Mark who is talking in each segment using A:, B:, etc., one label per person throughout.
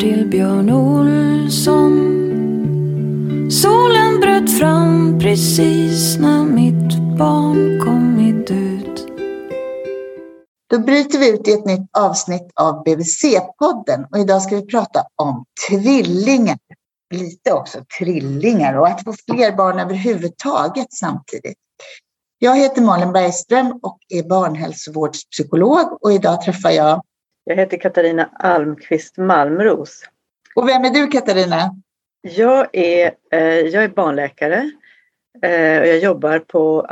A: till Björn Olsson. Solen bröt fram precis när mitt barn kommit ut.
B: Då bryter vi ut i ett nytt avsnitt av BVC-podden och idag ska vi prata om tvillingar. Lite också trillingar och att få fler barn överhuvudtaget samtidigt. Jag heter Malin Bergström och är barnhälsovårdspsykolog och idag träffar jag
C: jag heter Katarina Almqvist Malmros.
B: Och vem är du Katarina?
C: Jag är, eh, jag är barnläkare eh, och jag jobbar på,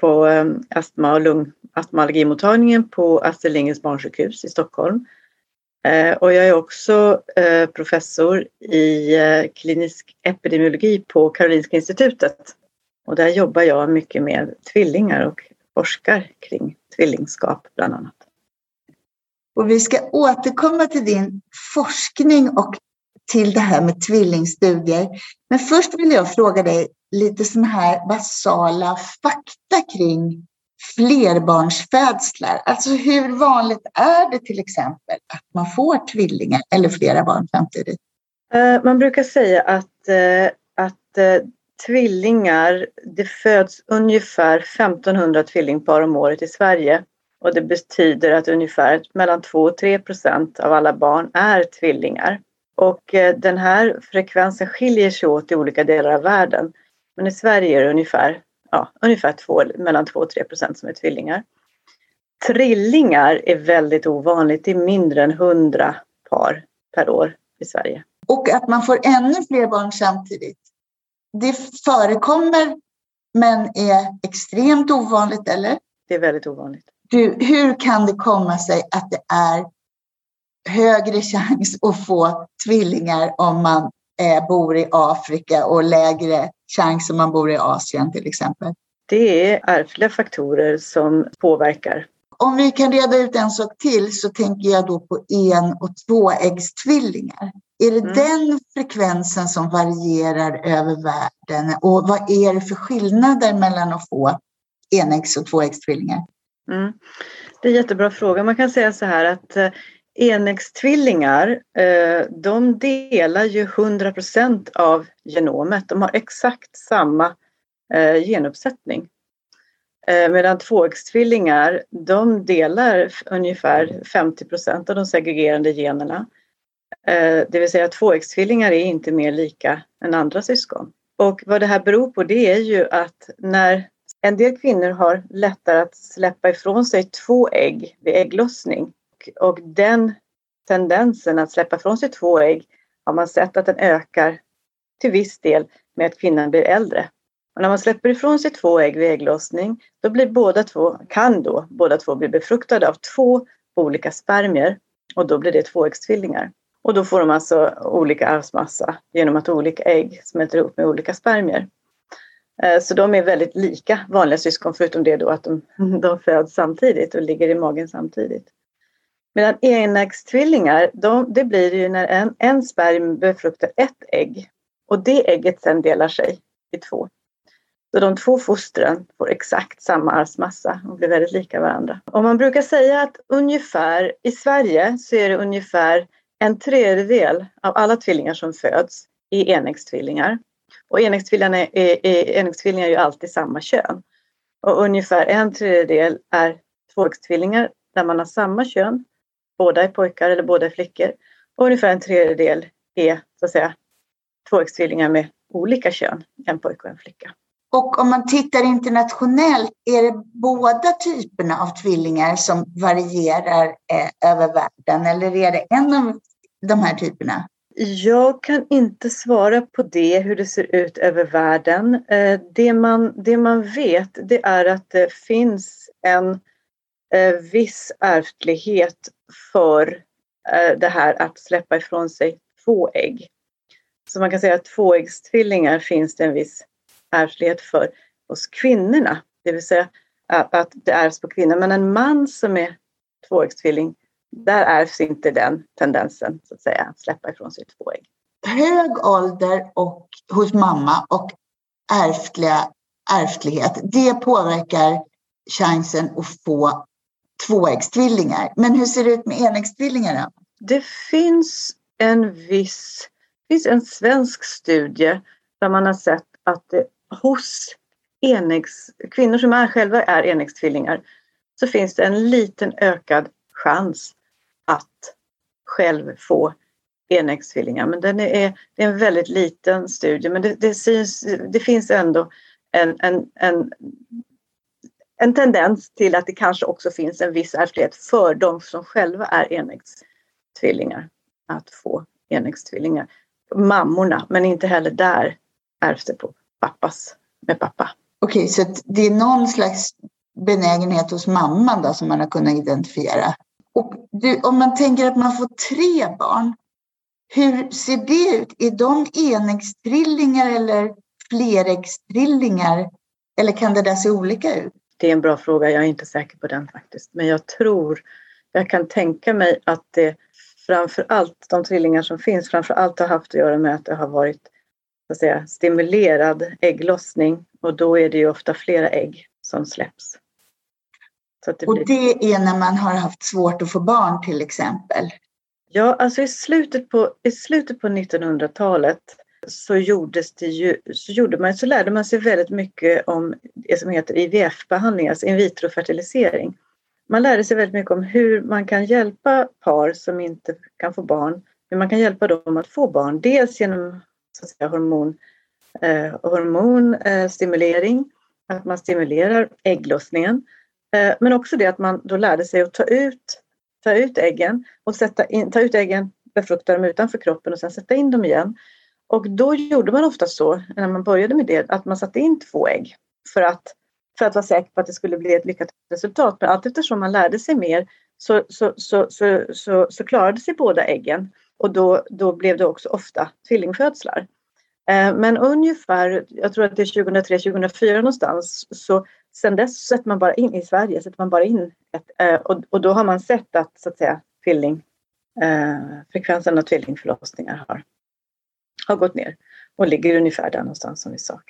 C: på eh, astma och lung, astma allergimottagningen på Astrid Lindgrens barnsjukhus i Stockholm. Eh, och jag är också professor i klinisk epidemiologi på Karolinska institutet. Och där jobbar jag mycket med tvillingar och forskar kring tvillingskap bland annat.
B: Och vi ska återkomma till din forskning och till det här med tvillingstudier. Men först vill jag fråga dig lite sådana här basala fakta kring flerbarnsfödslar. Alltså hur vanligt är det till exempel att man får tvillingar eller flera barn samtidigt?
C: Eh, man brukar säga att, eh, att eh, tvillingar, det föds ungefär 1500 tvillingpar om året i Sverige. Och det betyder att ungefär mellan 2 och 3 procent av alla barn är tvillingar. Och eh, den här frekvensen skiljer sig åt i olika delar av världen. Men i Sverige är det ungefär, ja, ungefär två, mellan 2 och 3 procent som är tvillingar. Trillingar är väldigt ovanligt. Det är mindre än 100 par per år i Sverige.
B: Och att man får ännu fler barn samtidigt. Det förekommer men är extremt ovanligt, eller?
C: Det är väldigt ovanligt
B: du, hur kan det komma sig att det är högre chans att få tvillingar om man eh, bor i Afrika och lägre chans om man bor i Asien till exempel?
C: Det är ärftliga faktorer som påverkar.
B: Om vi kan reda ut en sak till så tänker jag då på en och tvåäggstvillingar. Är det mm. den frekvensen som varierar över världen och vad är det för skillnader mellan att få enäggs och tvåäggstvillingar?
C: Mm. Det är en jättebra fråga. Man kan säga så här att eh, enäggstvillingar, eh, de delar ju 100% av genomet. De har exakt samma eh, genuppsättning. Medan tvåäggstvillingar, de delar ungefär 50% av de segregerande generna. Det vill säga att tvåäggstvillingar är inte mer lika än andra syskon. Och vad det här beror på det är ju att när en del kvinnor har lättare att släppa ifrån sig två ägg vid ägglossning. Och den tendensen att släppa ifrån sig två ägg har man sett att den ökar till viss del med att kvinnan blir äldre. Och när man släpper ifrån sig två ägg vid ägglossning då blir båda två, kan då båda två bli befruktade av två olika spermier och då blir det tvåäggstvillingar. Och då får de alltså olika arvsmassa genom att olika ägg smälter ihop med olika spermier. Eh, så de är väldigt lika vanliga syskon förutom det då att de, de föds samtidigt och ligger i magen samtidigt. Medan enäggstvillingar, de, det blir ju när en, en sperm befruktar ett ägg och det ägget sen delar sig i två. Så de två fostren får exakt samma arvsmassa och blir väldigt lika varandra. Och man brukar säga att ungefär, i Sverige så är det ungefär en tredjedel av alla tvillingar som föds är enäggstvillingar. Och enäggstvillingar är, är, är ju alltid samma kön. Och ungefär en tredjedel är tvåäggstvillingar där man har samma kön. Båda är pojkar eller båda är flickor. Och ungefär en tredjedel är så att säga tvåäggstvillingar med olika kön, en pojke och en flicka.
B: Och om man tittar internationellt, är det båda typerna av tvillingar som varierar eh, över världen eller är det en av de här typerna?
C: Jag kan inte svara på det, hur det ser ut över världen. Eh, det man, det man vet det är att det finns en eh, viss ärftlighet för eh, det här att släppa ifrån sig två ägg. Så man kan säga att tvåäggstvillingar finns det en viss ärftlighet för hos kvinnorna. Det vill säga att det ärvs på kvinnor. Men en man som är tvåäggstvilling där ärvs inte den tendensen så att säga, att släppa ifrån sig två ägg.
B: Hög ålder och, hos mamma och ärftliga, ärftlighet, det påverkar chansen att få tvåäggstvillingar. Men hur ser det ut med enäggstvillingar?
C: Det finns en viss, det finns en svensk studie där man har sett att det, hos enäggs, kvinnor som är själva är enäggstvillingar så finns det en liten ökad chans att själv få enäggstvillingar. Men den är, det är en väldigt liten studie men det, det, syns, det finns ändå en, en, en, en tendens till att det kanske också finns en viss ärftlighet för de som själva är enäggstvillingar att få enäggstvillingar. Mammorna, men inte heller där ärvs det på pappas med pappa.
B: Okej, okay, så det är någon slags benägenhet hos mamman då som man har kunnat identifiera. Och du, om man tänker att man får tre barn, hur ser det ut? Är de enäggstrillingar eller fleräggstrillingar? Eller kan det där se olika ut?
C: Det är en bra fråga. Jag är inte säker på den faktiskt. Men jag tror, jag kan tänka mig att det framför allt, de trillingar som finns, framför allt har haft att göra med att det har varit så att säga, stimulerad ägglossning och då är det ju ofta flera ägg som släpps.
B: Det och det är när man har haft svårt att få barn till exempel?
C: Ja, alltså i slutet på, i slutet på 1900-talet så gjordes det ju, så, gjorde man, så lärde man sig väldigt mycket om det som heter IVF-behandling, alltså in vitro-fertilisering. Man lärde sig väldigt mycket om hur man kan hjälpa par som inte kan få barn, hur man kan hjälpa dem att få barn. Dels genom så att säga, hormon, eh, hormonstimulering, eh, att man stimulerar ägglossningen. Eh, men också det att man då lärde sig att ta ut, ta ut äggen och sätta in, ta ut äggen, befrukta dem utanför kroppen och sen sätta in dem igen. Och då gjorde man ofta så, när man började med det, att man satte in två ägg för att, för att vara säker på att det skulle bli ett lyckat resultat. Men allt eftersom man lärde sig mer så, så, så, så, så, så klarade sig båda äggen och då, då blev det också ofta tvillingfödslar. Eh, men ungefär, jag tror att det är 2003-2004 någonstans, så sen dess sätter man bara in i Sverige, sätter man bara in ett, eh, och, och då har man sett att så att säga tvilling, eh, frekvensen av tvillingförlossningar har har gått ner och ligger ungefär där någonstans som vi sa.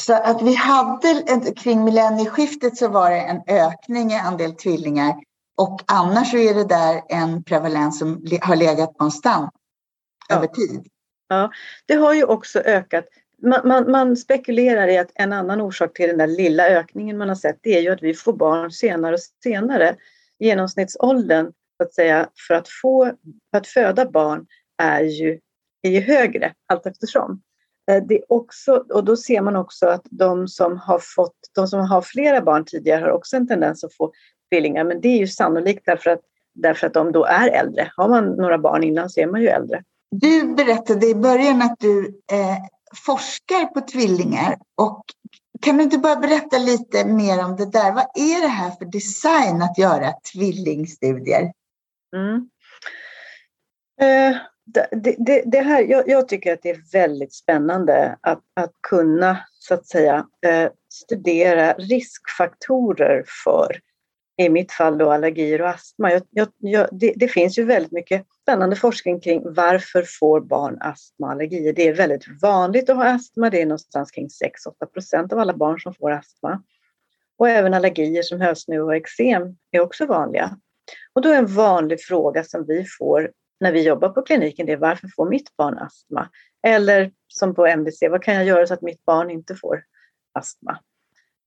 B: Så att vi hade kring millennieskiftet så var det en ökning i andel tvillingar och annars så är det där en prevalens som har legat konstant ja. över tid.
C: Ja, det har ju också ökat. Man, man, man, spekulerar i att en annan orsak till den där lilla ökningen man har sett det är ju att vi får barn senare och senare. Genomsnittsåldern så att säga, för att, få, för att föda barn är ju är ju högre allt eftersom. Eh, det är också, och då ser man också att de som har fått, de som har flera barn tidigare har också en tendens att få tvillingar, men det är ju sannolikt därför att, därför att de då är äldre. Har man några barn innan så är man ju äldre.
B: Du berättade i början att du eh, forskar på tvillingar och kan du inte bara berätta lite mer om det där? Vad är det här för design att göra tvillingstudier? Mm.
C: Eh, det, det, det, här, jag, jag, tycker att det är väldigt spännande att, att kunna så att säga eh, studera riskfaktorer för, i mitt fall då allergier och astma. Jag, jag, det, det, finns ju väldigt mycket spännande forskning kring varför får barn astma och allergier. Det är väldigt vanligt att ha astma. Det är någonstans kring 6-8 procent av alla barn som får astma. Och även allergier som hösnu och eksem är också vanliga. Och då är en vanlig fråga som vi får när vi jobbar på kliniken det är varför får mitt barn astma? Eller som på MVC, vad kan jag göra så att mitt barn inte får astma?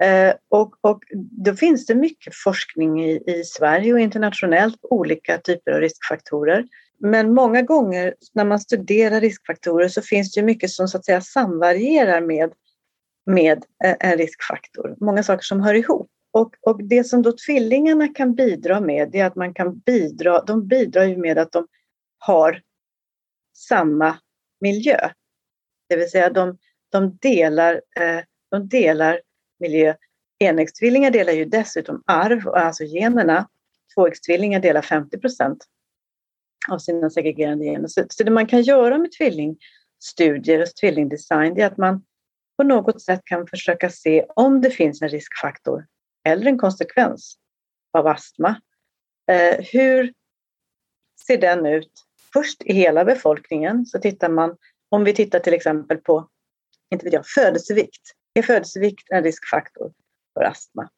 C: Eh, och, och då finns det mycket forskning i, i Sverige och internationellt på olika typer av riskfaktorer. Men många gånger när man studerar riskfaktorer så finns det mycket som så att säga samvarierar med, med eh, en riskfaktor. Många saker som hör ihop. Och, och det som då tvillingarna kan bidra med är att man kan bidra, de bidrar ju med att de har samma miljö. Det vill säga de, de, delar, eh, de delar miljö. Enäggstvillingar delar ju dessutom arv, alltså generna. Tvåäggstvillingar delar 50 procent av sina segregerande gener. Så, så det man kan göra med tvillingstudier och tvillingdesign är att man på något sätt kan försöka se om det finns en riskfaktor eller en konsekvens av astma. Eh, hur ser den ut först i hela befolkningen så tittar man, om vi tittar till exempel på inte vet jag, födelsevikt. Är födelsevikt en riskfaktor för astma?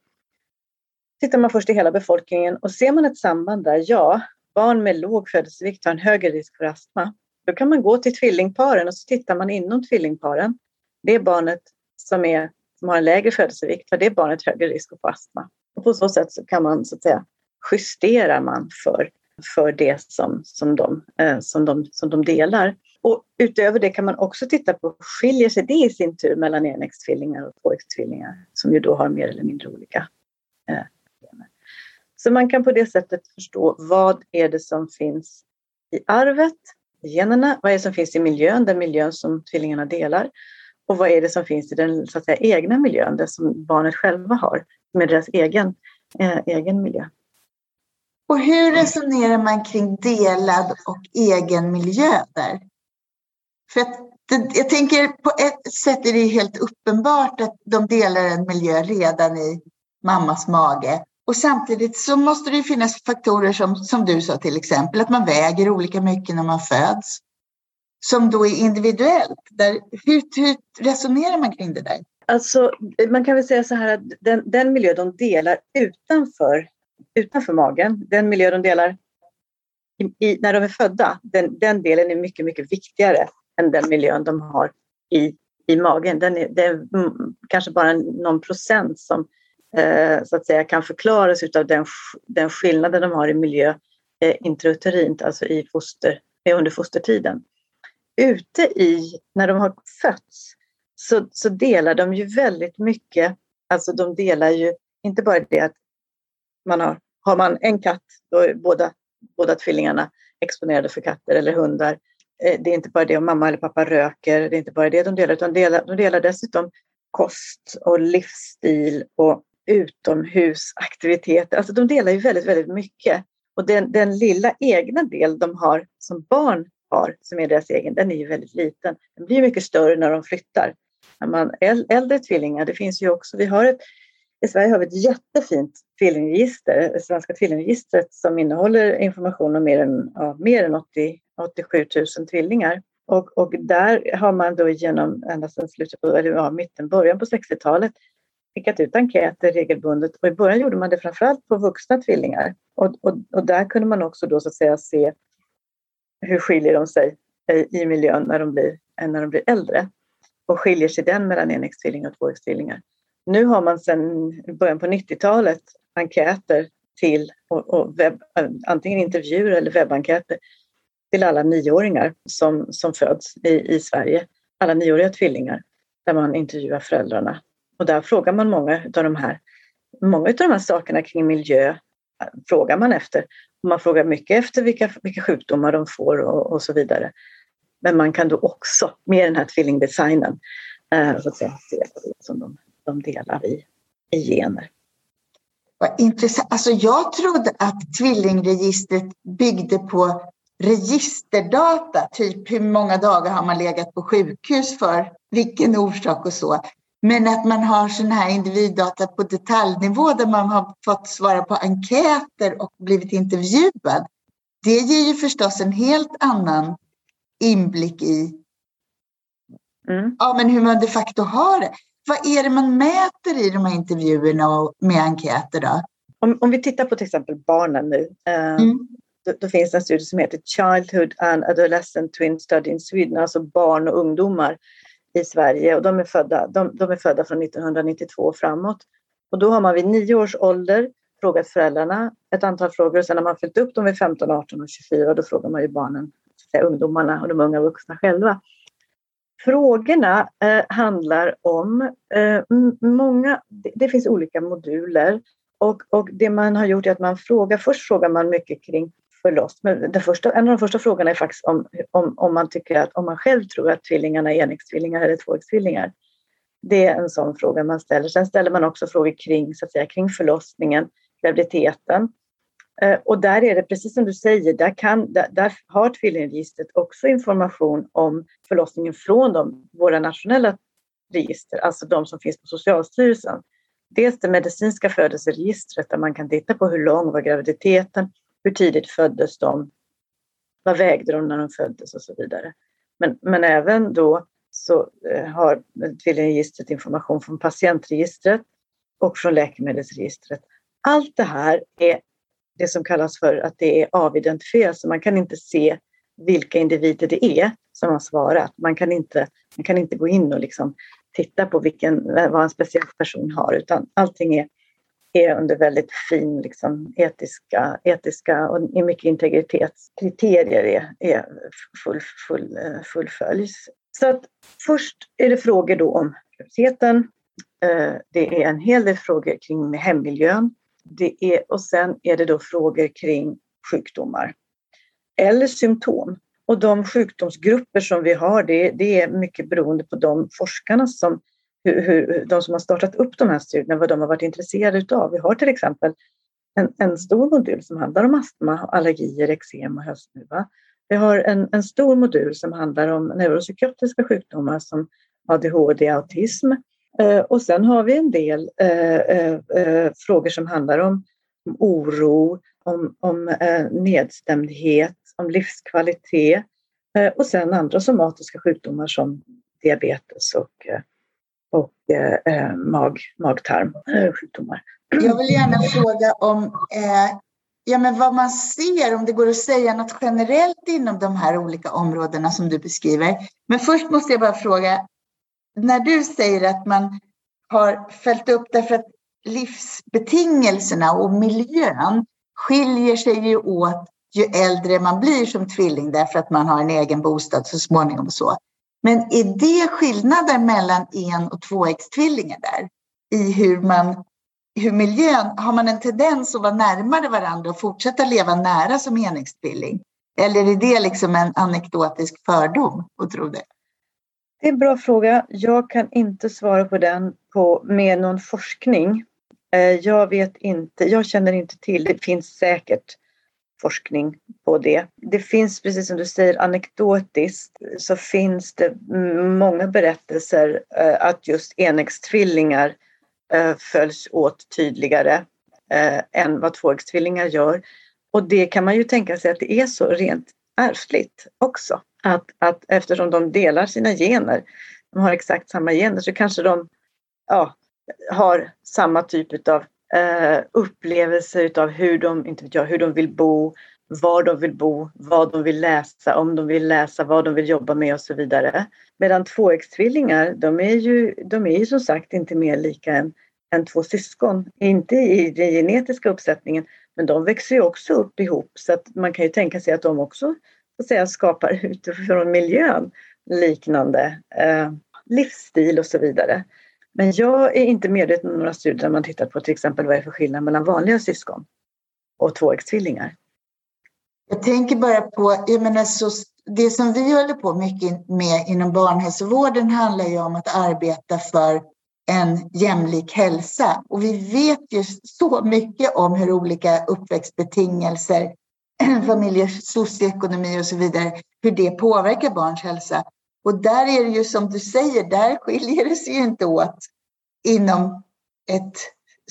C: Tittar man först i hela befolkningen och ser man ett samband där, ja, barn med låg födelsevikt har en högre risk för astma. Då kan man gå till tvillingparen och så tittar man inom tvillingparen. Det barnet som, är, som har en lägre födelsevikt har det barnet högre risk att få astma. Och på så sätt så kan man så att säga justera man för, för det som, som, de, eh, som, de, som de delar. Och utöver det kan man också titta på, skiljer sig det i sin tur mellan enäggstvillingar och tvåäggstvillingar som ju då har mer eller mindre olika eh, gener. Så man kan på det sättet förstå vad är det som finns i arvet, i generna, vad är det som finns i miljön, den miljön som tvillingarna delar och vad är det som finns i den så att säga, egna miljön, det som barnet själva har med deras egen, eh, egen miljö.
B: Och hur resonerar man kring delad och egen miljö där? För att, jag tänker på ett sätt är det helt uppenbart att de delar en miljö redan i mammas mage. Och samtidigt så måste det finnas faktorer som, som du sa till exempel, att man väger olika mycket när man föds. Som då är individuellt. Där, hur, hur resonerar man kring det där?
C: Alltså, man kan väl säga så här att den, den miljö de delar utanför, utanför magen, den miljö de delar i, i, när de är födda, den, den delen är mycket, mycket viktigare än den miljön de har i, i magen. Den är, det är mm, kanske bara någon procent som eh, så att säga kan förklaras av den, den skillnaden de har i miljö eh, intrauterint, alltså i foster, eh, under fostertiden. Ute i, när de har fötts, så, så delar de ju väldigt mycket. Alltså de delar ju inte bara det att man har, har man en katt, då är båda, båda tvillingarna exponerade för katter eller hundar. Eh, det är inte bara det om mamma eller pappa röker, det är inte bara det de delar, utan de delar, de delar dessutom kost och livsstil och utomhusaktiviteter. Alltså de delar ju väldigt, väldigt mycket. Och den, den lilla egna del de har som barn har, som är deras egen, den är ju väldigt liten. Den blir mycket större när de flyttar. När man äldre tvillingar, det finns ju också, vi har ett, i Sverige har vi ett jättefint tvillingregister, det svenska tvillingregistret som innehåller information om mer än, ja, mer än 80, 87 000 tvillingar. Och, och där har man då genom ända sedan slutet på, eller ja, mitten, början på 60-talet skickat ut enkäter regelbundet och i början gjorde man det framförallt på vuxna tvillingar. Och, och, och där kunde man också då så att säga se hur skiljer de sig i miljön när de blir, när de blir äldre. Och skiljer sig den mellan enäggstvillingar och tvåäggstvillingar? Nu har man sedan början på 90-talet enkäter till, och, och webb, antingen intervjuer eller webbenkäter till alla nioåringar som, som föds i, i Sverige. Alla nioåriga tvillingar där man intervjuar föräldrarna. Och där frågar man många av de här, många av de här sakerna kring miljö eh, frågar man efter. Man frågar mycket efter vilka, vilka sjukdomar de får och, och så vidare. Men man kan då också med den här tvillingdesignen eh, så att säga, se det som de, de delar i, i gener.
B: Vad intressant. Alltså jag trodde att tvillingregistret byggde på registerdata, typ hur många dagar har man legat på sjukhus för vilken orsak och så. Men att man har sån här individdata på detaljnivå där man har fått svara på enkäter och blivit intervjuad. Det ger ju förstås en helt annan inblick i mm. ja, men hur man de facto har det. Vad är det man mäter i de här intervjuerna och med enkäter? Då?
C: Om, om vi tittar på till exempel barnen nu. Eh, mm då, då, finns det en studie som heter Childhood and Adolescent Twin Study in Sweden, alltså barn och ungdomar i Sverige och de är födda, de, de är födda från 1992 och framåt. Och då har man vid nio års ålder frågat föräldrarna ett antal frågor och sen har man följt upp dem vid 15, 18 och 24 då frågar man ju barnen, säga, ungdomarna och de unga vuxna själva. Frågorna eh, handlar om eh, många, det, det, finns olika moduler och, och det man har gjort är att man frågar, först frågar man mycket kring förloss. Men den första, en av de första frågorna är faktiskt om, om, om man tycker att om man själv tror att tvillingarna är enäggstvillingar eller tvåäggstvillingar. Det är en sån fråga man ställer. Sen ställer man också frågor kring, så att säga, kring förlossningen, graviditeten. Eh, och där är det precis som du säger, där, kan, där, där har tvillingregistret också information om förlossningen från de, våra nationella register, alltså de som finns på Socialstyrelsen. Dels det medicinska födelseregistret där man kan titta på hur lång var graviditeten, hur tidigt föddes de? Vad vägde de när de föddes och så vidare. Men, men även då så eh, har tvillingregistret information från patientregistret och från läkemedelsregistret. Allt det här är det som kallas för att det är avidentifierat, så man kan inte se vilka individer det är som har svarat. Man kan inte, man kan inte gå in och liksom titta på vilken, vad en speciell person har utan allting är, är under väldigt fin liksom, etiska, etiska och mycket integritetskriterier är, är full, full, eh, fullföljs. Så att först är det frågor då om graviditeten. Eh, det är en hel del frågor kring hemmiljön. Det är, och sen är det då frågor kring sjukdomar eller symptom. Och de sjukdomsgrupper som vi har, det, det är mycket beroende på de forskarna som, hur, hur, de som har startat upp de här studierna, vad de har varit intresserade utav. Vi har till exempel en, en stor modul som handlar om astma, allergier, eksem och höstnuva. Vi har en, en stor modul som handlar om neuropsykiatriska sjukdomar som ADHD, autism. Eh, och sen har vi en del eh, eh, eh frågor som handlar om, om oro, om, om eh, nedstämdhet, om livskvalitet eh, och sen andra somatiska sjukdomar som diabetes och, och eh, eh mag, magtarmsjukdomar.
B: Eh, jag vill gärna fråga om eh, ja, men vad man ser, om det går att säga något generellt inom de här olika områdena som du beskriver. Men först måste jag bara fråga, när du säger att man har följt upp därför att livsbetingelserna och miljön skiljer sig ju åt ju äldre man blir som tvilling därför att man har en egen bostad så småningom och så. Men är det skillnader mellan en och tvåäggstvillingar där? I hur man, hur miljön, har man en tendens att vara närmare varandra och fortsätta leva nära som enäggstvilling? Eller är det liksom en anekdotisk fördom att tro det?
C: Det är en bra fråga. Jag kan inte svara på den på, med någon forskning. Eh, jag vet inte, jag känner inte till, det finns säkert forskning på det. Det finns, precis som du säger, anekdotiskt så finns det många berättelser eh, att just enäggstvillingar eh, följs åt tydligare eh, än vad tvåäggstvillingar gör. Och det kan man ju tänka sig att det är så rent ärftligt också. Att, att eftersom de delar sina gener, de har exakt samma gener, så kanske de ja, har samma typ av eh, upplevelser utav hur de, inte vet jag, hur de vill bo, var de vill bo, vad de vill läsa, om de vill läsa, vad de vill jobba med och så vidare. Medan tvåäggstvillingar, de är ju, de är ju som sagt inte mer lika än, än två syskon. Inte i den genetiska uppsättningen, men de växer ju också upp ihop så att man kan ju tänka sig att de också så att säga, skapar utifrån miljön liknande eh, livsstil och så vidare. Men jag är inte medveten om några studier där man tittat på till exempel vad det är för skillnad mellan vanliga syskon och tvåäggstvillingar.
B: Jag tänker bara på, jag menar så, det som vi håller på mycket med inom barnhälsovården handlar ju om att arbeta för en jämlik hälsa. Och vi vet ju så mycket om hur olika uppväxtbetingelser, familjers socioekonomi och så vidare, hur det påverkar barns hälsa. Och där är det ju som du säger, där skiljer det sig ju inte åt inom ett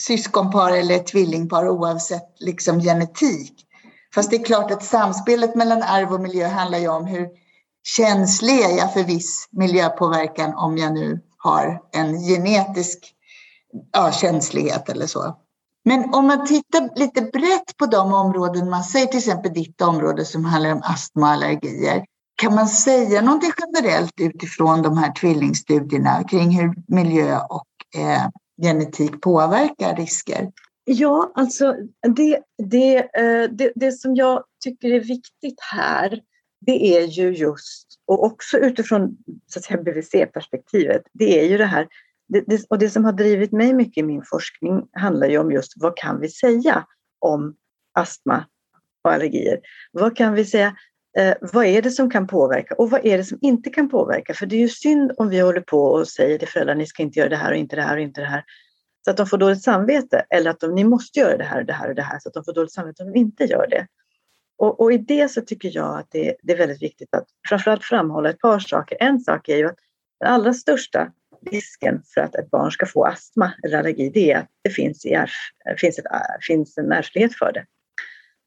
B: syskonpar eller ett tvillingpar oavsett liksom genetik. Fast det är klart att samspelet mellan arv och miljö handlar ju om hur känslig är jag för viss miljöpåverkan om jag nu har en genetisk ja, känslighet eller så. Men om man tittar lite brett på de områden man säger, till exempel ditt område som handlar om astma och allergier. Kan man säga någonting generellt utifrån de här tvillingstudierna kring hur miljö och eh, genetik påverkar risker?
C: Ja, alltså det, det, eh, det, det som jag tycker är viktigt här, det är ju just, och också utifrån BVC-perspektivet, det är ju det här, det, det, och det som har drivit mig mycket i min forskning handlar ju om just vad kan vi säga om astma och allergier? Vad kan vi säga? Eh, vad är det som kan påverka och vad är det som inte kan påverka? För det är ju synd om vi håller på och säger till föräldrar, ni ska inte göra det här och inte det här och inte det här. Så att de får dåligt samvete eller att de, ni måste göra det här och det här och det här så att de får dåligt samvete om de inte gör det. Och, och i det så tycker jag att det, det, är väldigt viktigt att framförallt framhålla ett par saker. En sak är ju att den allra största risken för att ett barn ska få astma eller allergi, det är att det finns, i finns, ett, finns en ärftlighet för det.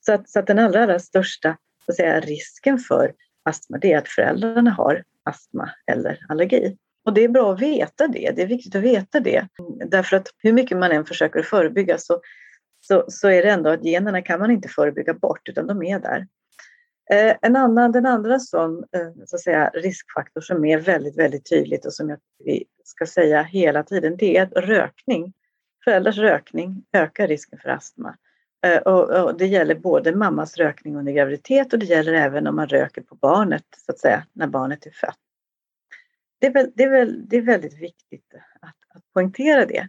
C: Så att, så att den allra, allra största att säga, risken för astma, det är att föräldrarna har astma eller allergi. Och det är bra att veta det, det är viktigt att veta det. Därför att hur mycket man än försöker förebygga så, så, så är det ändå att generna kan man inte förebygga bort utan de är där. Eh, en annan, den andra sån, eh, så att säga, riskfaktor som är väldigt, väldigt tydligt och som jag vi ska säga hela tiden, det är att rökning, föräldrars rökning ökar risken för astma. Eh, och, och, det gäller både mammas rökning under graviditet och det gäller även om man röker på barnet, så att säga, när barnet är fött. Det är, väl, det är, väl, det är väldigt viktigt att, att poängtera det.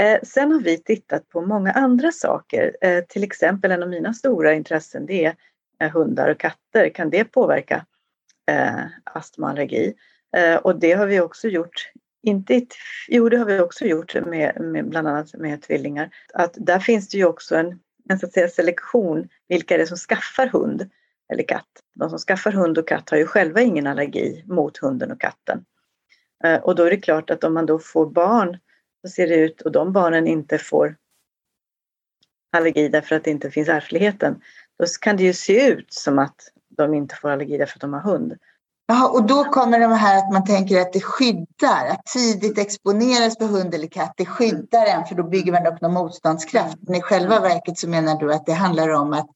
C: Eh, sen har vi tittat på många andra saker. Eh, till exempel en av mina stora intressen det är eh, hundar och katter. Kan det påverka eh, astma och allergi? Eh, och det har vi också gjort inte ett, jo, det har vi också gjort med, med, bland annat med tvillingar. Att där finns det ju också en, en så att säga, selektion. Vilka är det som skaffar hund eller katt? De som skaffar hund och katt har ju själva ingen allergi mot hunden och katten. Eh, och då är det klart att om man då får barn så ser det ut och de barnen inte får allergi därför att det inte finns ärftligheten. Då kan det ju se ut som att de inte får allergi därför att de har hund.
B: Jaha, och då kommer det här att man tänker att det skyddar, att tidigt exponeras för hund eller katt, det skyddar en för då bygger man upp någon motståndskraft. Men i själva verket så menar du att det handlar om att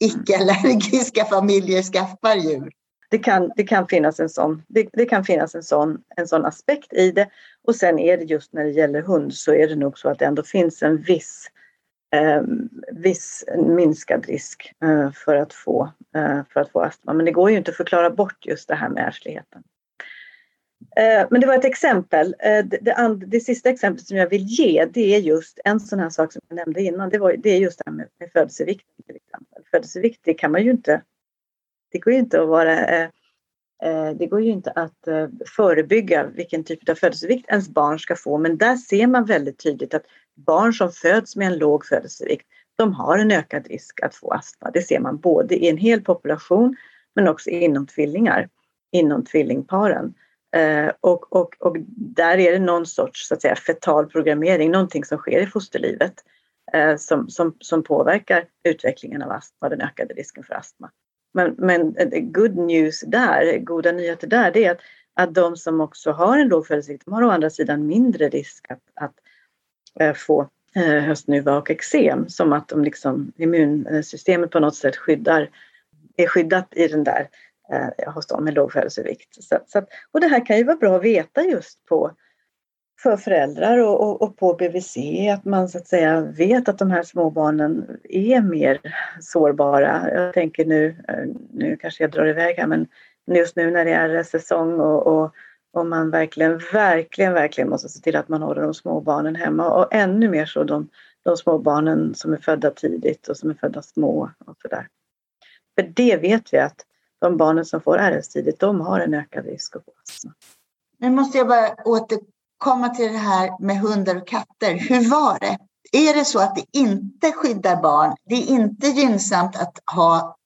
B: icke-allergiska familjer skaffar djur?
C: Det kan, det kan finnas, en sån, det, det, kan finnas en, sån, en sån aspekt i det. Och sen är det just när det gäller hund så är det nog så att det ändå finns en viss, eh, viss minskad risk eh, för, att få, eh, för att få astma. Men det går ju inte att förklara bort just det här med ärftligheten. Eh, men det var ett exempel. Eh, det, det, det, sista exemplet som jag vill ge det är just en sån här sak som jag nämnde innan. Det, var, det är just det här med, med födelsevikt. till exempel. Födelsevikt det kan man ju inte det går ju inte att vara eh, Eh, det går ju inte att eh, förebygga vilken typ av födelsevikt ens barn ska få men där ser man väldigt tydligt att barn som föds med en låg födelsevikt de har en ökad risk att få astma. Det ser man både i en hel population men också inom tvillingar, inom tvillingparen. Eh, och, och, och där är det någon sorts så att säga, fetal programmering, någonting som sker i fosterlivet som, som, som påverkar utvecklingen av astma, den ökade risken för astma. Men, men eh, eh, good news där, goda nyheter där, det är att, att de som också har en låg födelsevikt, de har å andra sidan mindre risk att, att äh, få äh, höstnuva och eksem. Som att de liksom, immunsystemet på något sätt skyddar, är skyddat i den där äh, hos dem med låg födelsevikt. Så, så att, och det här kan ju vara bra att veta just på för föräldrar och, och, och, på BVC att man så att säga vet att de här småbarnen är mer sårbara. Jag tänker nu, eh, nu kanske jag drar iväg här men just nu när det är säsong och, och, och man verkligen, verkligen, verkligen måste se till att man håller de små barnen hemma och ännu mer så de, de små barnen som är födda tidigt och som är födda små och sådär. För det vet vi att de barnen som får RS tidigt, de har en ökad risk att få astma.
B: Nu måste jag bara åter komma till det här med hundar och katter. Hur var det? Är det så att det inte skyddar barn? Det är inte gynnsamt att ha,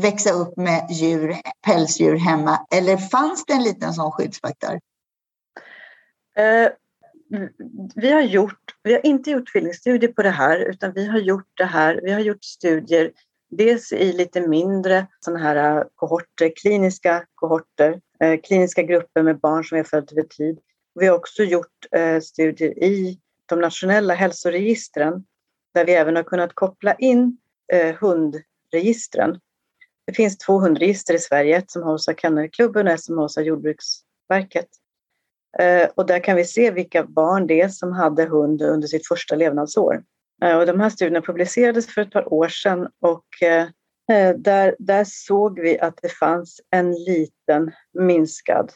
B: växa upp med djur, pälsdjur hemma. Eller fanns det en liten sån skyddsfaktor?
C: Eh, vi har gjort, vi har inte gjort tvillingstudier på det här utan vi har gjort det här, vi har gjort studier dels i lite mindre sådana här eh, kohorter, kliniska kohorter, eh, kliniska grupper med barn som är födda över tid. Vi har också gjort eh, studier i de nationella hälsoregistren där vi även har kunnat koppla in eh, hundregistren. Det finns två hundregister i Sverige, ett som hålls av Kennelklubben och ett som hålls av Jordbruksverket. Eh, och där kan vi se vilka barn det är som hade hund under sitt första levnadsår. Och de här studierna publicerades för ett par år sedan och där, där såg vi att det fanns en liten minskad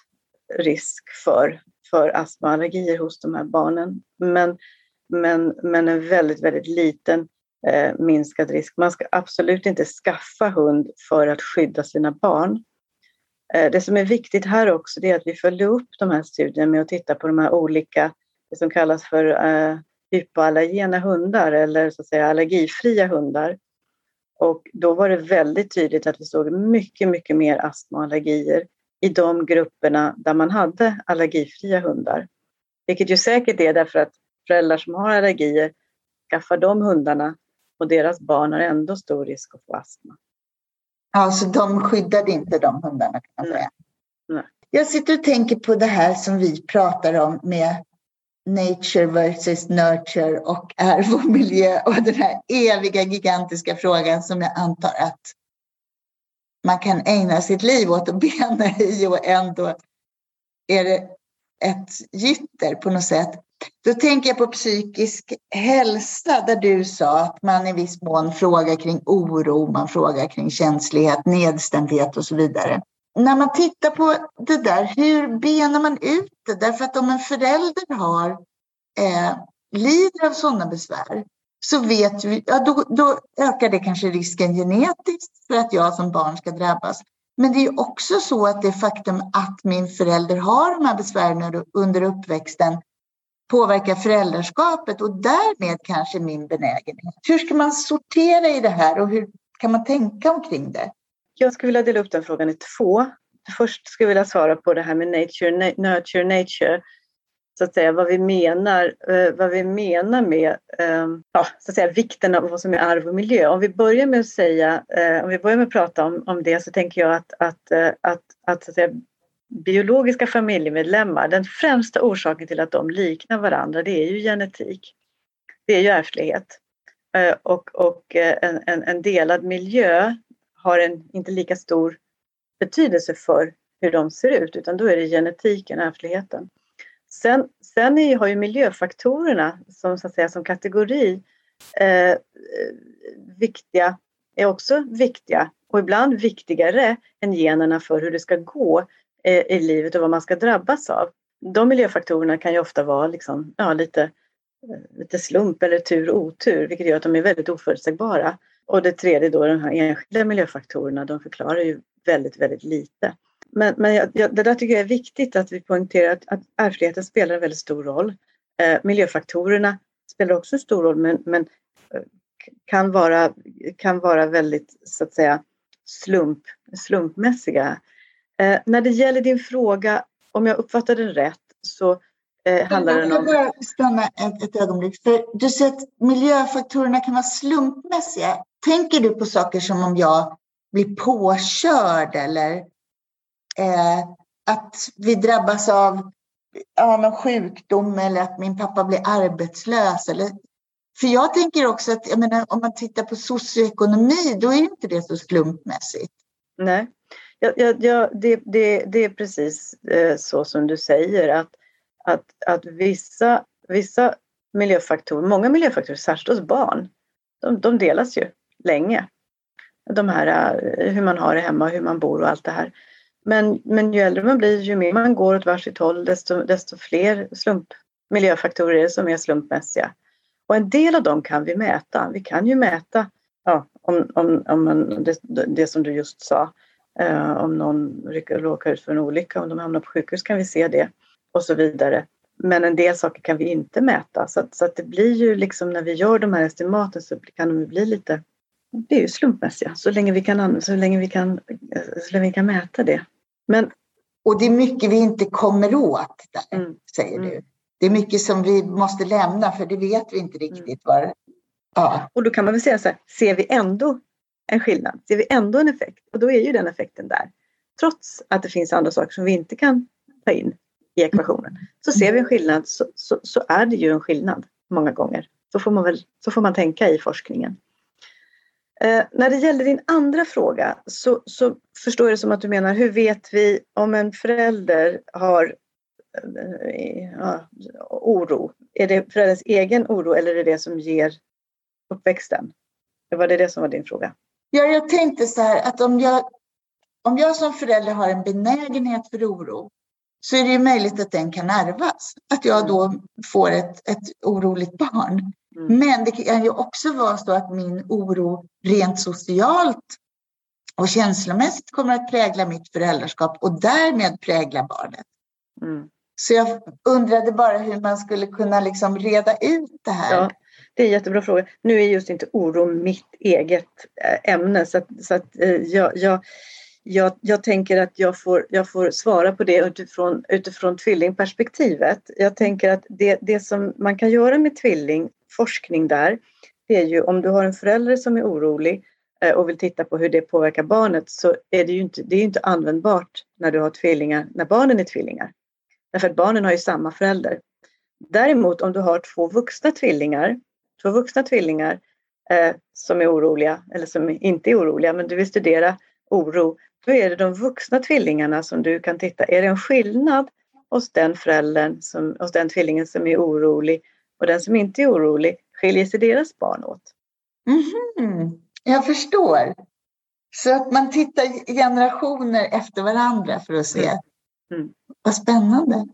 C: risk för för astma och allergier hos de här barnen. Men, men, men en väldigt, väldigt liten eh, minskad risk. Man ska absolut inte skaffa hund för att skydda sina barn. Eh, det som är viktigt här också är att vi följer upp de här studierna med att titta på de här olika, det som kallas för eh, hypoallergena hundar eller så att säga allergifria hundar. Och då var det väldigt tydligt att vi såg mycket, mycket mer astma och allergier i de grupperna där man hade allergifria hundar. Vilket ju säkert är därför att föräldrar som har allergier skaffar de hundarna och deras barn har ändå stor risk att få astma.
B: Ja, så de skyddade inte de hundarna kan man säga. Nej. Jag sitter och tänker på det här som vi pratar om med nature versus nurture och är vår miljö och den här eviga gigantiska frågan som jag antar att man kan ägna sitt liv åt att bena i och ändå är det ett gytter på något sätt. Då tänker jag på psykisk hälsa där du sa att man i viss mån frågar kring oro, man frågar kring känslighet, nedstämdhet och så vidare. När man tittar på det där, hur benar man ut det? Därför att om en förälder har, eh, lider av sådana besvär så vet vi, ja, då, då ökar det kanske risken genetiskt för att jag som barn ska drabbas. Men det är också så att det faktum att min förälder har de här besvären under uppväxten påverkar föräldraskapet och därmed kanske min benägenhet. Hur ska man sortera i det här och hur kan man tänka omkring det?
C: Jag skulle vilja dela upp den frågan i två. Först skulle jag vilja svara på det här med nature, nurture, nature så att säga, vad vi menar, eh, vad vi menar med ehm, ja, så att säga, vikten av vad som är arv och miljö. Om vi börjar med att säga, eh, om vi börjar med att prata om, om det så tänker jag att, att, eh, att, att, så att säga, biologiska familjemedlemmar, den främsta orsaken till att de liknar varandra det är ju genetik. Det är ju ärftlighet. Och, och en, en, en delad miljö har en inte lika stor betydelse för hur de ser ut utan då är det genetiken, ärftligheten. Sen, sen är, har ju miljöfaktorerna som, så att säga, som kategori eh, viktiga, är också viktiga och ibland viktigare än generna för hur det ska gå eh, i livet och vad man ska drabbas av. De miljöfaktorerna kan ju ofta vara liksom, ja, lite, eh, lite slump eller tur och otur vilket gör att de är väldigt oförutsägbara. Och det tredje då, de här enskilda miljöfaktorerna, de förklarar ju väldigt, väldigt lite. Men, men jag, jag, det där tycker jag är viktigt att vi poängterar att, att ärftligheten spelar en väldigt stor roll. Eh, miljöfaktorerna spelar också stor roll men, men eh, kan, vara, kan vara väldigt så att säga slump, slumpmässiga. Eh, när det gäller din fråga, om jag uppfattade den rätt, så eh, handlar den om... Jag
B: bara stanna ett, ett ögonblick. För du säger att miljöfaktorerna kan vara slumpmässiga. Tänker du på saker som om jag blir påkörd eller eh, att vi drabbas av ja, någon sjukdom eller att min pappa blir arbetslös. Eller, för jag tänker också att jag menar, om man tittar på socioekonomi, då är inte det så slumpmässigt.
C: Nej, ja, ja, ja, det, det, det är precis eh, så som du säger att, att, att vissa, vissa miljöfaktorer, många miljöfaktorer, särskilt hos barn, de, de delas ju länge. De här eh, hur man har det hemma, hur man bor och allt det här. Men, men ju äldre man blir, ju mer man går åt varsitt håll, desto, desto fler slump, miljöfaktorer är det som är slumpmässiga. Och en del av dem kan vi mäta. Vi kan ju mäta ja, om, om, om man, det, det som du just sa. Eh, om någon råkar ut för en olycka, om de hamnar på sjukhus kan vi se det och så vidare. Men en del saker kan vi inte mäta så att, så att det blir ju liksom när vi gör de här estimaten så kan de bli lite det är ju slumpmässiga så länge vi kan, så länge vi kan, så länge vi kan mäta det. Men,
B: och det är mycket vi inte kommer åt där, mm. säger mm. du. Det är mycket som vi måste lämna för det vet vi inte riktigt mm. var.
C: Ja. Och då kan man väl säga så här, ser vi ändå en skillnad? Ser vi ändå en effekt? Och då är ju den effekten där. Trots att det finns andra saker som vi inte kan ta in i ekvationen. Så ser vi en skillnad så, så, så är det ju en skillnad många gånger. Så får man, väl, så får man tänka i forskningen. Eh, när det gäller din andra fråga så, så, förstår jag det som att du menar hur vet vi om en förälder har eh, ja, oro? Är det förälderns egen oro eller är det det som ger uppväxten? Var det det som var din fråga?
B: Ja, jag tänkte så här att om jag, om jag som förälder har en benägenhet för oro så är det ju möjligt att den kan ärvas. Att jag då får ett, ett oroligt barn. Mm. Men det kan ju också vara så att min oro rent socialt och känslomässigt kommer att prägla mitt föräldraskap och därmed prägla barnet. Mm. Så jag undrade bara hur man skulle kunna liksom reda ut det här. Ja,
C: det är en jättebra fråga. Nu är just inte oro mitt eget eh, ämne så att, så att eh, jag, jag jag, jag, tänker att jag får, jag får svara på det utifrån, utifrån tvillingperspektivet. Jag tänker att det, det som man kan göra med forskning där, det är ju om du har en förälder som är orolig eh, och vill titta på hur det påverkar barnet så är det ju inte, det är inte användbart när du har tvillingar, när barnen är tvillingar. Därför att barnen har ju samma förälder. Däremot om du har två vuxna tvillingar, två vuxna tvillingar eh, som är oroliga eller som inte är oroliga men du vill studera oro, då är det de vuxna tvillingarna som du kan titta. Är det en skillnad hos den föräldern, som, hos den tvillingen som är orolig och den som inte är orolig? Skiljer sig deras barn åt?
B: Mm, jag förstår. Så att man tittar generationer efter varandra för att se. Mm. Vad spännande. Mm.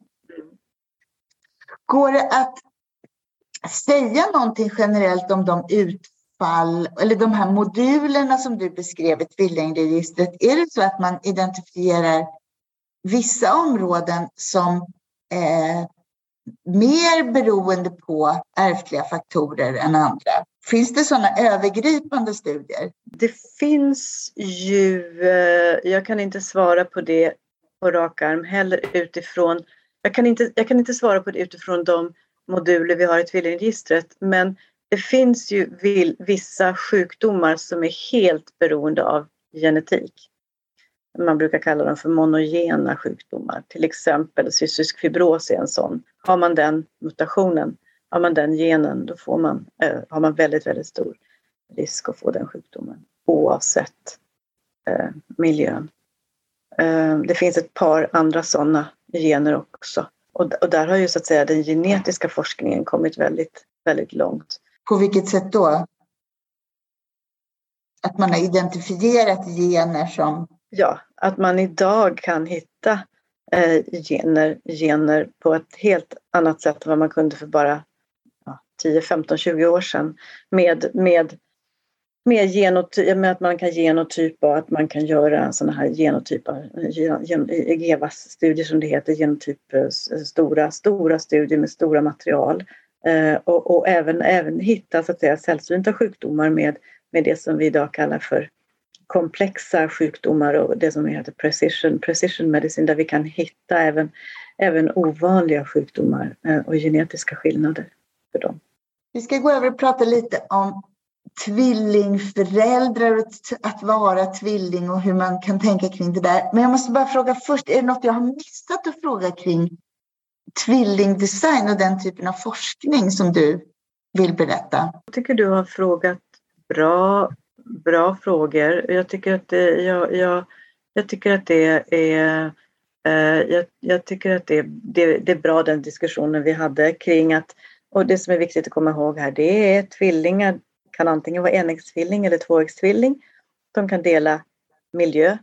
B: Går det att säga någonting generellt om de utfall eller de här modulerna som du beskrev i tvillingregistret? Är det så att man identifierar vissa områden som eh, mer beroende på ärftliga faktorer än andra? Finns det sådana övergripande studier?
C: Det finns ju, eh, jag kan inte svara på det på rak arm heller utifrån, jag kan inte, jag kan inte svara på det utifrån de moduler vi har i tvillingregistret men det finns ju vissa sjukdomar som är helt beroende av genetik. Man brukar kalla dem för monogena sjukdomar. Till exempel cystisk fibros är en sån. Har man den mutationen, har man den genen, då får man, äh, har man väldigt, väldigt stor risk att få den sjukdomen oavsett äh, miljön. Äh, det finns ett par andra sådana gener också. Och, och där har ju så att säga den genetiska forskningen kommit väldigt, väldigt långt.
B: På vilket sätt då? Att man har identifierat gener som...
C: Ja, att man idag kan hitta eh, gener, gener på ett helt annat sätt än vad man kunde för bara ja, 10, 15, 20 år sedan. Med, med med, genoty- med att man kan genotypa och att man kan göra sådana här genotyper, GEVAS-studier som det heter, genotyp, eh, stora, stora studier med stora material. Eh, och, och, även, även hitta så att säga, sällsynta sjukdomar med, med det som vi idag kallar för komplexa sjukdomar och det som heter precision, precision medicine där vi kan hitta även, även ovanliga sjukdomar eh, och genetiska skillnader för dem.
B: Vi ska gå över och prata lite om tvillingföräldrar och att vara tvilling och hur man kan tänka kring det där. Men jag måste bara fråga först, är det något jag har missat att fråga kring tvillingdesign och den typen av forskning som du vill berätta?
C: Jag tycker du har frågat bra, bra frågor. Jag tycker att det, jag, jag, jag tycker att det är eh, jag, jag, tycker att det, det, det är bra den diskussionen vi hade kring att och det som är viktigt att komma ihåg här det är tvillingar kan antingen vara enäggstvilling eller tvåäggstvilling. De kan dela miljö,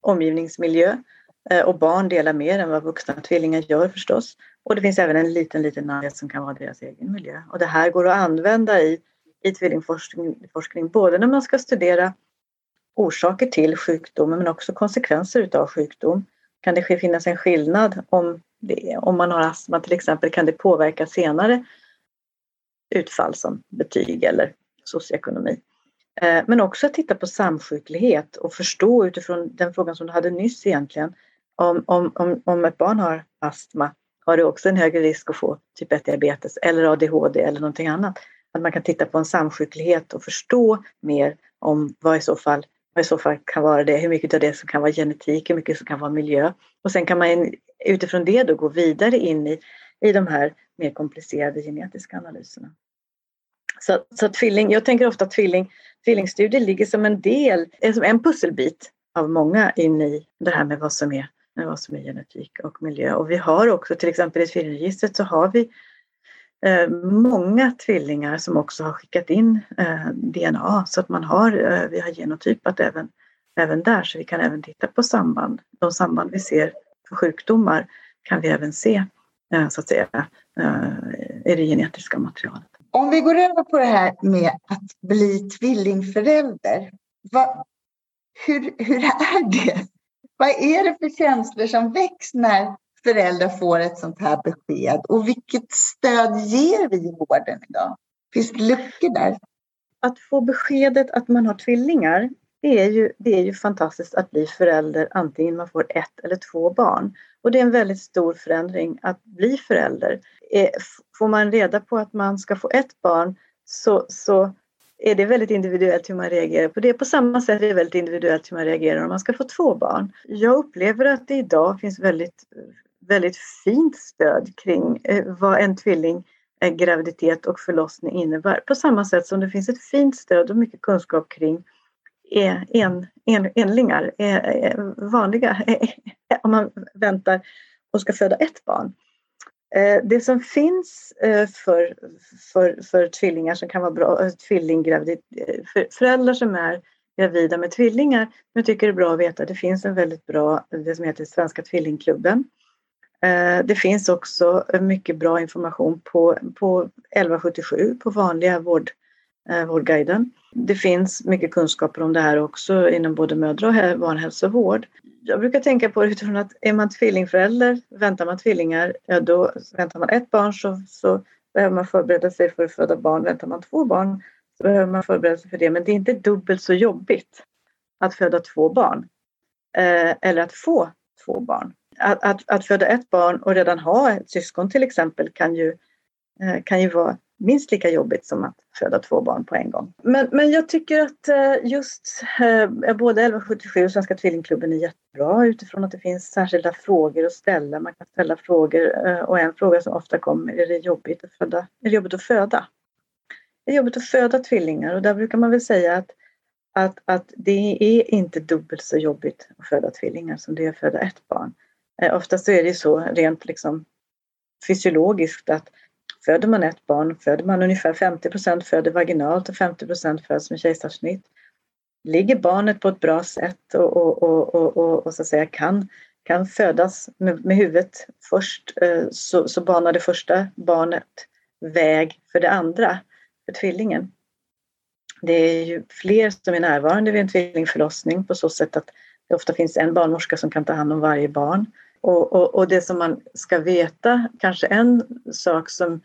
C: omgivningsmiljö eh, och barn delar mer än vad vuxna tvillingar gör förstås. Och det finns även en liten, liten närhet som kan vara deras egen miljö. Och det här går att använda i, i tvillingforskning forskning, både när man ska studera orsaker till sjukdomen men också konsekvenser utav sjukdom. Kan det finnas en skillnad om, det, om man har astma till exempel, kan det påverka senare utfall som betyg eller socioekonomi. Eh, men också att titta på samsjuklighet och förstå utifrån den frågan som du hade nyss egentligen. Om, om, om, om ett barn har astma har det också en högre risk att få typ 1 diabetes eller ADHD eller någonting annat. Att man kan titta på en samsjuklighet och förstå mer om vad i så fall, vad i så fall kan vara det, hur mycket av det som kan vara genetik, hur mycket som kan vara miljö. Och sen kan man utifrån det då gå vidare in i, i de här mer komplicerade genetiska analyserna. Så, så tvilling, jag tänker ofta att tvilling, tvillingstudier ligger som en del, eh, som en pusselbit av många in i det här med vad som är, med vad som är genetik och miljö. Och vi har också till exempel i tvillingregistret så har vi Eh, många tvillingar som också har skickat in eh, DNA så att man har, eh, vi har genotypat även, även där så vi kan även titta på samband. De samband vi ser för sjukdomar kan vi även se så att säga i det genetiska materialet.
B: Om vi går över på det här med att bli tvillingförälder. Vad, hur, hur är det? Vad är det för känslor som väcks när föräldrar får ett sånt här besked? Och vilket stöd ger vi i vården idag? Finns det luckor där?
C: Att få beskedet att man har tvillingar, det är ju, det är ju fantastiskt att bli förälder antingen man får ett eller två barn. Och det är en väldigt stor förändring att bli förälder. Eh, får man reda på att man ska få ett barn så, så är det väldigt individuellt hur man reagerar på det. På samma sätt är det väldigt individuellt hur man reagerar om man ska få två barn. Jag upplever att det idag finns väldigt, väldigt fint stöd kring eh, vad en tvilling eh, graviditet och förlossning innebär. På samma sätt som det finns ett fint stöd och mycket kunskap kring eh, en, en, enlingar, vanliga, om man väntar och ska föda ett barn. Det som finns för, för, för tvillingar som kan vara bra, tvillinggravid, för föräldrar som är gravida med tvillingar, men tycker det är bra att veta att det finns en väldigt bra, det som heter Svenska tvillingklubben. Eh, det finns också mycket bra information på, på 1177 på vanliga vård, eh, Vårdguiden. Det finns mycket kunskaper om det här också inom både mödra och barnhälsovård. Jag brukar tänka på det utifrån att är man tvillingförälder, väntar man tvillingar, ja då väntar man ett barn så, så behöver man förbereda sig för att föda barn. Väntar man två barn så behöver man förbereda sig för det. Men det är inte dubbelt så jobbigt att föda två barn. Eh, eller att få två barn. Att, att, att, föda ett barn och redan ha ett syskon till exempel kan ju, eh, kan ju vara minst lika jobbigt som att föda två barn på en gång. Men, men jag tycker att eh, just eh, både 1177 och Svenska Tvillingklubben är jättebra utifrån att det finns särskilda frågor att ställa. Man kan ställa frågor och en fråga som ofta kommer är det jobbigt att föda? Är det jobbigt att föda? Det är jobbigt att föda tvillingar och där brukar man väl säga att, att, att det är inte dubbelt så jobbigt att föda tvillingar som det är att föda ett barn. Eh, oftast så är det ju så rent liksom fysiologiskt att Föder man ett barn föder man ungefär 50 procent föder vaginalt och 50 procent föds med kejsarsnitt. Ligger barnet på ett bra sätt och, och, och, och, och så att säga kan, kan födas med, med huvudet först eh, så, så banar det första barnet väg för det andra, för tvillingen. Det är ju fler som är närvarande vid en tvillingförlossning på så sätt att det ofta finns en barnmorska som kan ta hand om varje barn. Och, och, och, det som man ska veta, kanske en sak som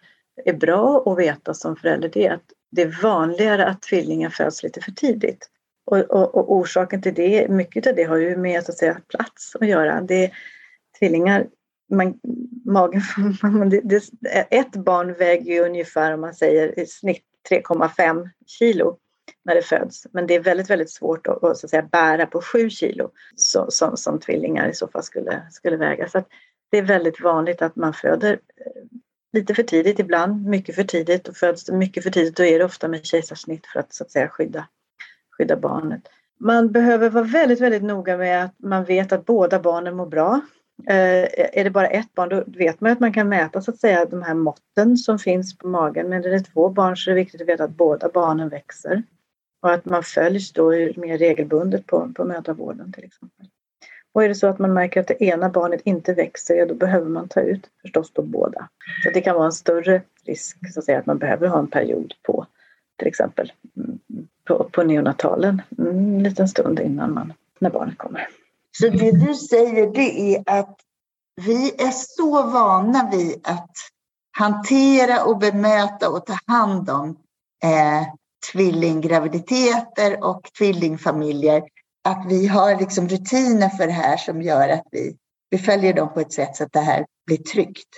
C: är bra att veta som förälder, det är att det är vanligare att tvillingar föds lite för tidigt. Och, och, och orsaken till det, mycket av det har ju med så att säga, plats att göra. Det, tvillingar, man, magen, det, det, ett barn väger ju ungefär, om man säger i snitt 3,5 kilo när det föds. Men det är väldigt, väldigt svårt att, att, så att säga, bära på 7 kilo så, som, som tvillingar i så fall skulle, skulle väga. Så det är väldigt vanligt att man föder eh, lite för tidigt ibland, mycket för tidigt och föds det mycket för tidigt då är det ofta med kejsarsnitt för att så att säga skydda, skydda barnet. Man behöver vara väldigt, väldigt noga med att man vet att båda barnen mår bra. Eh, är det bara ett barn då vet man att man kan mäta så att säga de här måtten som finns på magen. Men är det två barn så är det viktigt att veta att båda barnen växer. Och att man följs då mer regelbundet på, på mödravården till exempel. Och är det så att man märker att det ena barnet inte växer, ja då behöver man ta ut förstås på båda. Så det kan vara en större risk så att, säga, att man behöver ha en period på till exempel mm, på, på neonatalen mm, en liten stund innan man, när barnet kommer.
B: Så det du säger det är att vi är så vana vid att hantera och bemöta och ta hand om eh, tvillinggraviditeter och tvillingfamiljer. Att vi har liksom rutiner för det här som gör att vi, vi följer dem på ett sätt så att det här blir tryggt.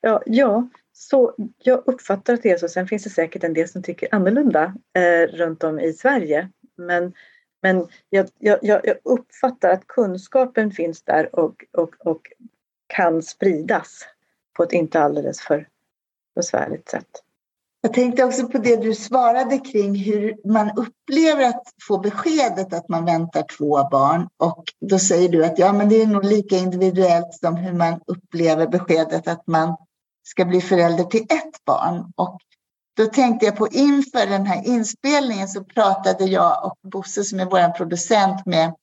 C: Ja, ja så jag uppfattar att det är så. Sen finns det säkert en del som tycker annorlunda eh, runt om i Sverige. Men, men jag, jag, jag uppfattar att kunskapen finns där och, och, och kan spridas på ett inte alldeles för besvärligt sätt.
B: Jag tänkte också på det du svarade kring hur man upplever att få beskedet att man väntar två barn. Och då säger du att ja, men det är nog lika individuellt som hur man upplever beskedet att man ska bli förälder till ett barn. Och då tänkte jag på inför den här inspelningen så pratade jag och Bosse som är vår producent med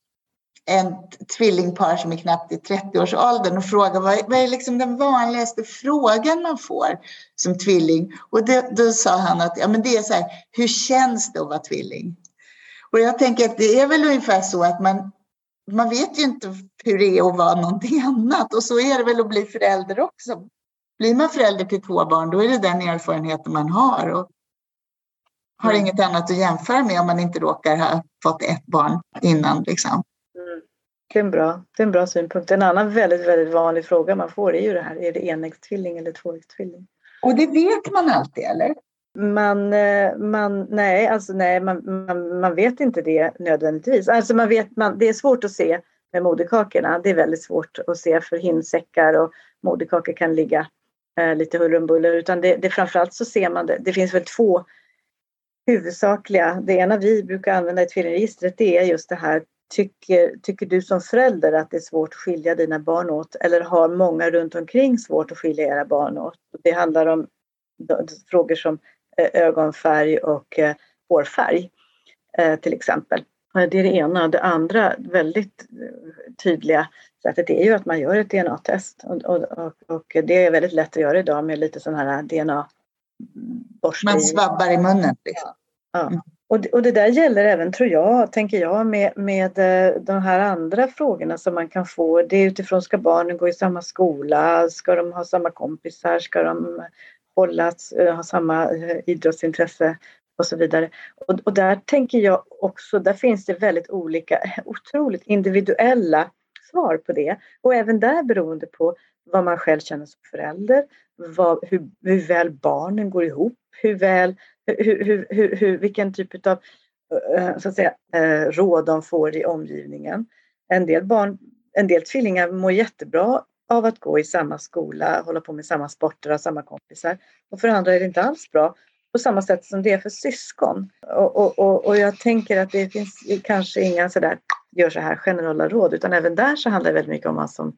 B: en tvillingpar som är knappt i 30-årsåldern och frågade vad, vad är liksom den vanligaste frågan man får som tvilling? Och det, då sa han att ja, men det är så här, hur känns det att vara tvilling? Och jag tänker att det är väl ungefär så att man, man vet ju inte hur det är att vara någonting annat och så är det väl att bli förälder också. Blir man förälder till två barn då är det den erfarenheten man har och har mm. inget annat att jämföra med om man inte råkar ha fått ett barn innan. Liksom.
C: Det är, en bra, det är en bra synpunkt. En annan väldigt, väldigt vanlig fråga man får är ju det här, är det enäggstvilling eller tvåäggstvilling?
B: Och det vet man alltid eller?
C: Man, eh, man, nej, alltså nej, man, man, man vet inte det nödvändigtvis. Alltså man vet, man, det är svårt att se med moderkakorna. Det är väldigt svårt att se för hinsäckar och moderkakor kan ligga eh, lite huller om buller. Utan det, det framförallt så ser man det. Det finns väl två huvudsakliga, det ena vi brukar använda i tvillingregistret det är just det här Tycker, tycker du som förälder att det är svårt att skilja dina barn åt eller har många runt omkring svårt att skilja era barn åt? Det handlar om frågor som eh, ögonfärg och eh, hårfärg eh, till exempel. Det är det ena. Det andra väldigt tydliga sättet är ju att man gör ett DNA-test och, och, och, det är väldigt lätt att göra idag med lite sån här DNA-borste.
B: Man svabbar i munnen. Liksom.
C: Ja. Mm. Och, och det där gäller även, tror jag, tänker jag, med, med eh, de här andra frågorna som man kan få. Det är utifrån, ska barnen gå i samma skola? Ska de ha samma kompisar? Ska de hålla, eh, ha samma eh, idrottsintresse? och så vidare. Och, och, där tänker jag också, där finns det väldigt olika, otroligt individuella svar på det. Och även där beroende på vad man själv känner som förälder, vad, hur, hur väl barnen går ihop, hur väl, hur, hur, hur, hur vilken typ av eh, eh, så att säga, eh, råd de får i omgivningen. En del barn, en del tvillingar mår jättebra av att gå i samma skola, hålla på med samma sporter, ha samma kompisar. Och för andra är det inte alls bra på samma sätt som det är för syskon. Och, och, och, och jag tänker att det finns kanske inga sådär, gör så här generella råd, utan även där så handlar det väldigt mycket om vad, som,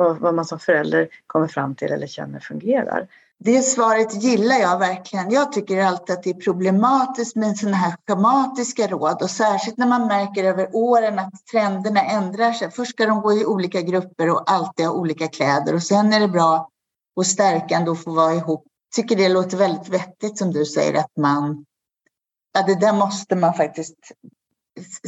C: vad, vad man som förälder kommer fram till eller känner fungerar.
B: Det svaret gillar jag verkligen. Jag tycker alltid att det är problematiskt med sådana här schematiska råd och särskilt när man märker över åren att trenderna ändrar sig. Först ska de gå i olika grupper och alltid ha olika kläder och sen är det bra och stärkande att få vara ihop tycker det låter väldigt vettigt som du säger att man, ja det där måste man faktiskt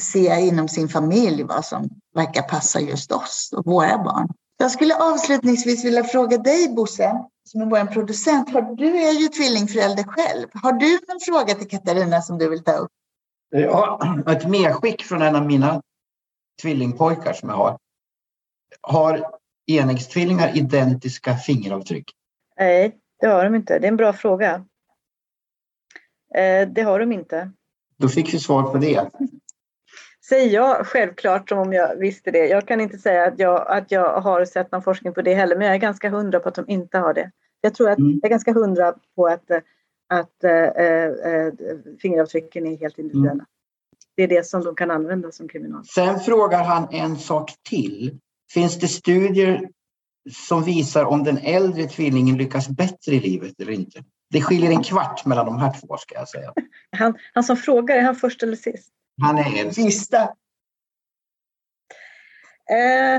B: se inom sin familj vad som verkar passa just oss och våra barn. Jag skulle avslutningsvis vilja fråga dig Bosse, som är vår producent. Har, du är ju tvillingförälder själv. Har du någon fråga till Katarina som du vill ta upp?
D: Ja, ett medskick från en av mina tvillingpojkar som jag har. Har enäggstvillingar identiska fingeravtryck?
C: Nej, det har de inte. Det är en bra fråga. Eh, det har de inte.
D: Då fick vi svar på det.
C: Säger jag självklart som om jag visste det. Jag kan inte säga att jag, att jag har sett någon forskning på det heller, men jag är ganska hundra på att de inte har det. Jag tror att mm. jag är ganska hundra på att, att äh, äh, fingeravtrycken är helt individuella. Mm. Det är det som de kan använda som kriminal.
D: Sen frågar han en sak till. Finns det studier som visar om den äldre tvillingen lyckas bättre i livet eller inte. Det skiljer en kvart mellan de här två ska jag säga.
C: Han, han som frågar, är han först eller sist?
D: Han är äldst. Sista.
C: Eh,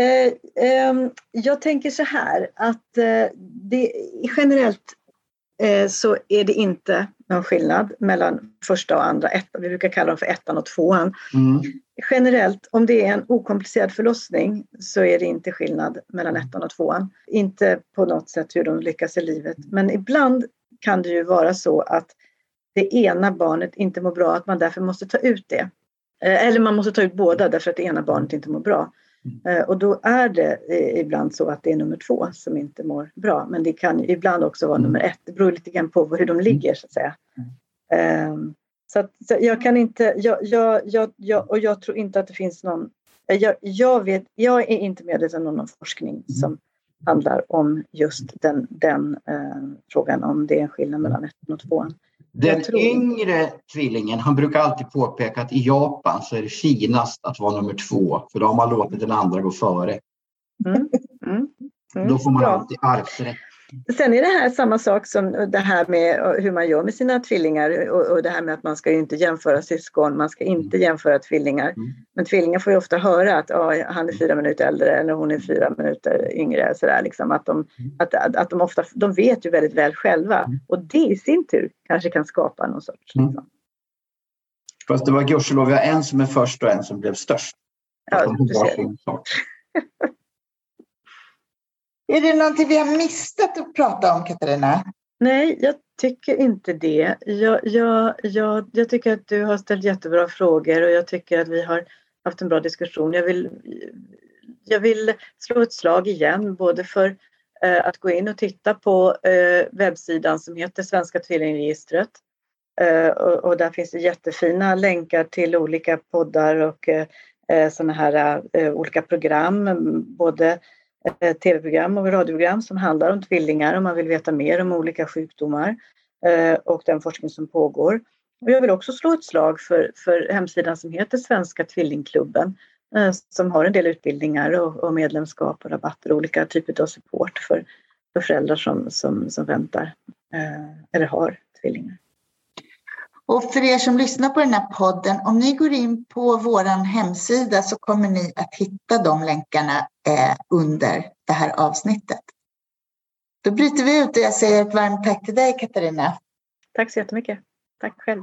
C: eh, eh, jag tänker så här att eh, det, generellt eh, så är det inte någon skillnad mellan första och andra ettan. Vi brukar kalla dem för ettan och tvåan. Mm. Generellt, om det är en okomplicerad förlossning så är det inte skillnad mellan ettan och tvåan. Inte på något sätt hur de lyckas i livet. Men ibland kan det ju vara så att det ena barnet inte mår bra, att man därför måste ta ut det. Eh, eller man måste ta ut båda därför att det ena barnet inte mår bra. Mm. Eh, och då är det ibland så att det är nummer två som inte mår bra. Men det kan ibland också vara nummer ett. Det beror lite grann på hur de ligger så att säga. Um, så, att, så jag kan inte, jag, jag, jag, jag, och jag tror inte att det finns någon, jag, jag, vet, jag är inte medveten om någon forskning mm. som handlar om just den, den eh, frågan om det är en skillnad mellan ettan och tvåan.
D: Den tror... yngre tvillingen, han brukar alltid påpeka att i Japan så är det finast att vara nummer två, för då har man låtit den andra gå före. Mm. Mm. Mm. Då får man Bra. alltid arvsrätt.
C: Sen är det här samma sak som det här med hur man gör med sina tvillingar och, det här med att man ska inte jämföra syskon, man ska inte mm. jämföra tvillingar. Mm. Men tvillingar får ju ofta höra att oh, han är fyra minuter äldre eller hon är fyra minuter yngre. Så där, liksom, att, de, mm. att, att, att de ofta de vet ju väldigt väl själva och det i sin tur kanske kan skapa någon sorts... Mm. Liksom.
D: Fast det var gudskelov en som är först och en som blev störst.
C: Ja, du ser.
B: Är det någonting vi har missat att prata om, Katarina?
C: Nej, jag tycker inte det. Jag, jag, jag, jag tycker att du har ställt jättebra frågor och jag tycker att vi har haft en bra diskussion. Jag vill, jag vill slå ett slag igen, både för eh, att gå in och titta på eh, webbsidan som heter Svenska tvillingregistret. Eh, och, och, där finns det jättefina länkar till olika poddar och eh, eh sådana här eh, olika program, både Eh, tv-program och radioprogram som handlar om tvillingar om man vill veta mer om olika sjukdomar. Eh, och den forskning som pågår. Och jag vill också slå ett slag för, för hemsidan som heter Svenska Tvillingklubben eh, som har en del utbildningar och, och medlemskap och rabatter och olika typer av support för, för föräldrar som, som, som väntar eller har tvillingar.
B: Och för er som lyssnar på den här podden, om ni går in på vår hemsida så kommer ni att hitta de länkarna eh, under det här avsnittet. Då bryter vi ut och jag säger ett varmt tack till dig Katarina.
C: Tack så jättemycket. Tack själv.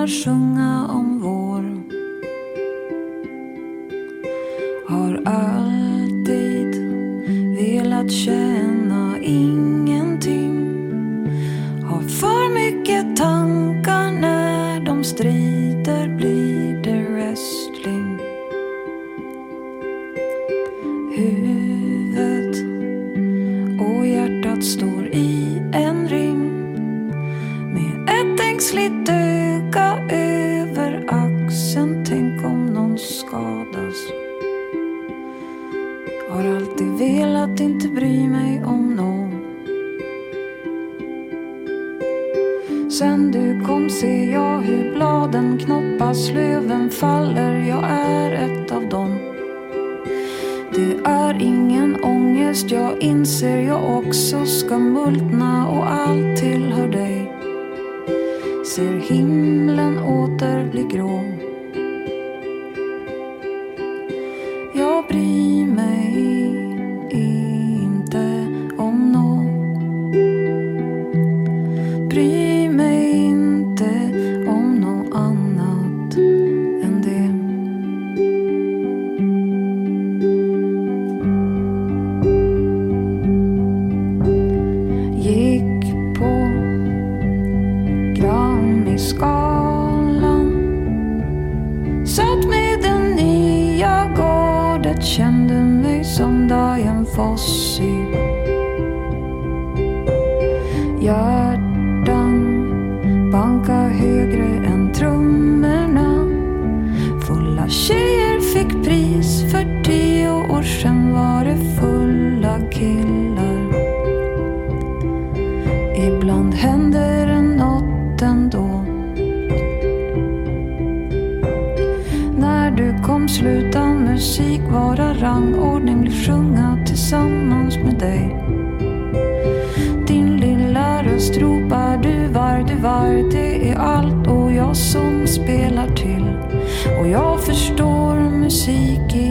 A: 的生啊 Sen du kom ser jag hur bladen knoppas, löven faller. Jag är ett av dem. Det är ingen ångest, jag inser jag också ska multna och allt tillhör dig ser himlen åter bli grå. Jag som spelar till. Och jag förstår musik i